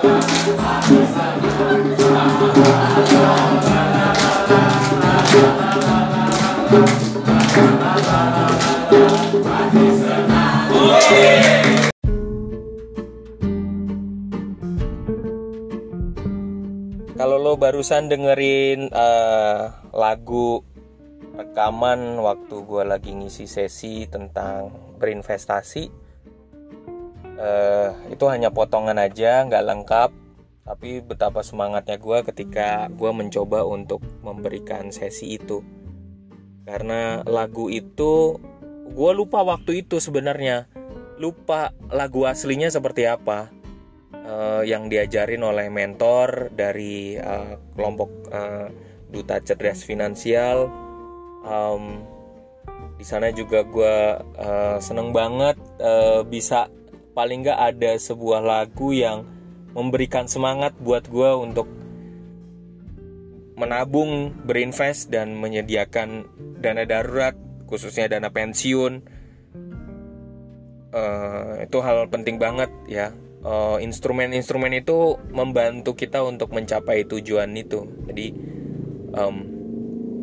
Kalau lo barusan dengerin uh, lagu rekaman waktu gue lagi ngisi sesi tentang berinvestasi, uh, itu hanya potongan aja, nggak lengkap. Tapi betapa semangatnya gue ketika gue mencoba untuk memberikan sesi itu, karena lagu itu gue lupa waktu itu sebenarnya, lupa lagu aslinya seperti apa uh, yang diajarin oleh mentor dari uh, kelompok uh, duta cerdas finansial. Um, di sana juga gue uh, seneng banget uh, bisa paling nggak ada sebuah lagu yang memberikan semangat buat gue untuk menabung, berinvest dan menyediakan dana darurat khususnya dana pensiun. Uh, itu hal penting banget ya Eh, instrumen-instrumen uh, itu membantu kita untuk mencapai tujuan itu. Jadi um,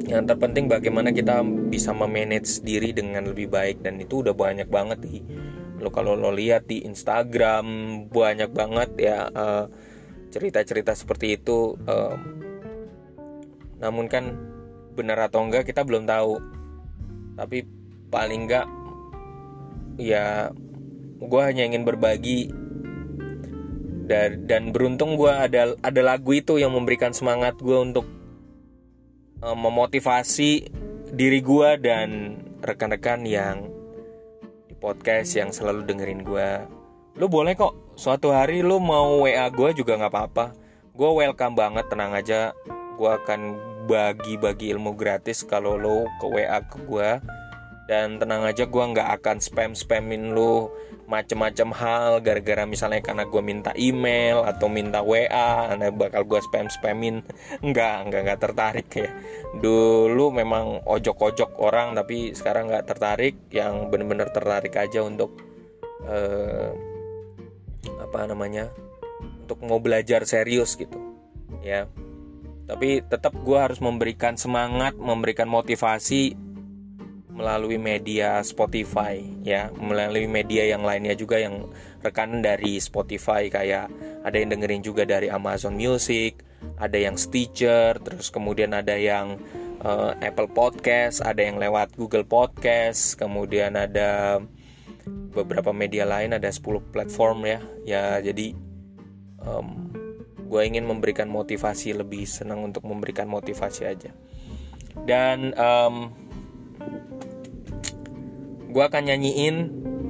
yang terpenting bagaimana kita bisa memanage diri dengan lebih baik dan itu udah banyak banget di lo kalau lo lihat di Instagram banyak banget ya cerita cerita-cerita seperti itu. Um, namun kan benar atau enggak kita belum tahu. Tapi paling enggak ya gue hanya ingin berbagi dan dan beruntung gue ada ada lagu itu yang memberikan semangat gue untuk uh, memotivasi diri gue dan rekan-rekan yang podcast yang selalu dengerin gue lo boleh kok. Suatu hari lo mau wa gue juga nggak apa-apa. Gue welcome banget tenang aja. Gue akan bagi-bagi ilmu gratis kalau lo ke wa ke gue dan tenang aja gue nggak akan spam spamin lo macem-macem hal gara-gara misalnya karena gue minta email atau minta WA anda bakal gue spam spamin nggak nggak nggak tertarik ya. Dulu memang ojok-ojok orang tapi sekarang nggak tertarik. Yang bener-bener tertarik aja untuk uh, apa namanya untuk mau belajar serius gitu ya. Tapi tetap gue harus memberikan semangat memberikan motivasi melalui media Spotify ya. Melalui media yang lainnya juga yang rekan dari Spotify kayak ada yang dengerin juga dari Amazon Music ada yang Stitcher terus kemudian ada yang uh, Apple Podcast ada yang lewat Google Podcast kemudian ada beberapa media lain ada 10 platform ya. Ya jadi um, gue ingin memberikan motivasi lebih senang untuk memberikan motivasi aja. Dan um, gue akan nyanyiin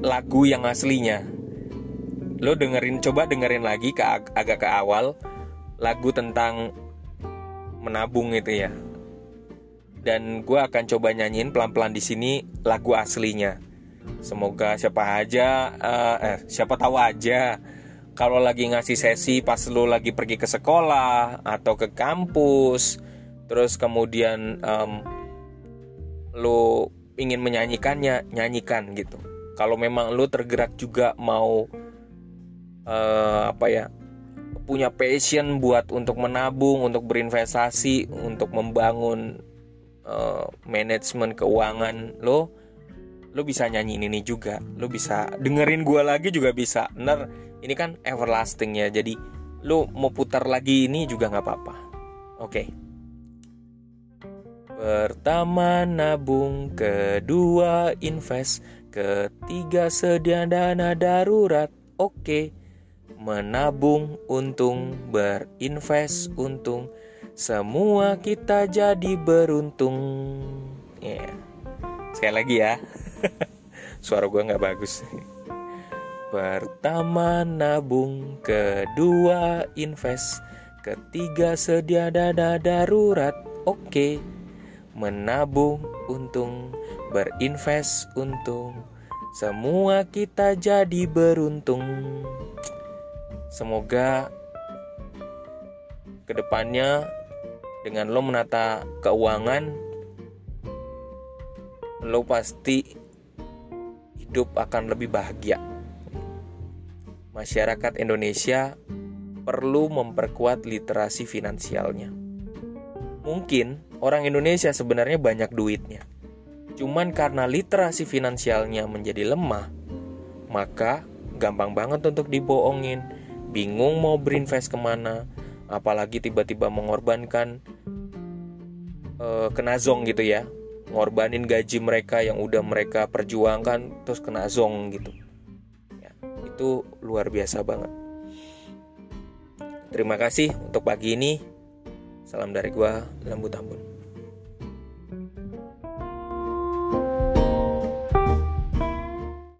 lagu yang aslinya. Lo dengerin coba dengerin lagi ke ag agak ke awal lagu tentang menabung itu ya. Dan gue akan coba nyanyiin pelan-pelan di sini lagu aslinya. Semoga siapa aja uh, eh siapa tahu aja kalau lagi ngasih sesi pas lo lagi pergi ke sekolah atau ke kampus terus kemudian um, lo ingin menyanyikannya nyanyikan gitu. Kalau memang lu tergerak juga mau uh, apa ya punya passion buat untuk menabung untuk berinvestasi untuk membangun uh, manajemen keuangan lo lo bisa nyanyiin ini juga. Lo bisa dengerin gua lagi juga bisa. Bener ini kan everlasting ya. Jadi lo mau putar lagi ini juga nggak apa-apa. Oke. okay. Pertama nabung, kedua invest, ketiga sedia dana darurat. Oke. Menabung untung, berinvest untung. Semua kita jadi beruntung. Ya. Yeah. Sekali lagi ya. Suara gue nggak bagus. Pertama nabung, kedua invest, ketiga sedia dana darurat. Oke. Okay menabung untung, berinvest untung. Semua kita jadi beruntung. Semoga ke depannya dengan lo menata keuangan, lo pasti hidup akan lebih bahagia. Masyarakat Indonesia perlu memperkuat literasi finansialnya. Mungkin orang Indonesia sebenarnya banyak duitnya. Cuman karena literasi finansialnya menjadi lemah, maka gampang banget untuk dibohongin, bingung mau berinvest ke mana, apalagi tiba-tiba mengorbankan uh, kena zong gitu ya, ngorbanin gaji mereka yang udah mereka perjuangkan terus kena zong gitu. Ya, itu luar biasa banget. Terima kasih untuk pagi ini. Salam dari gua, Lembu Tambun.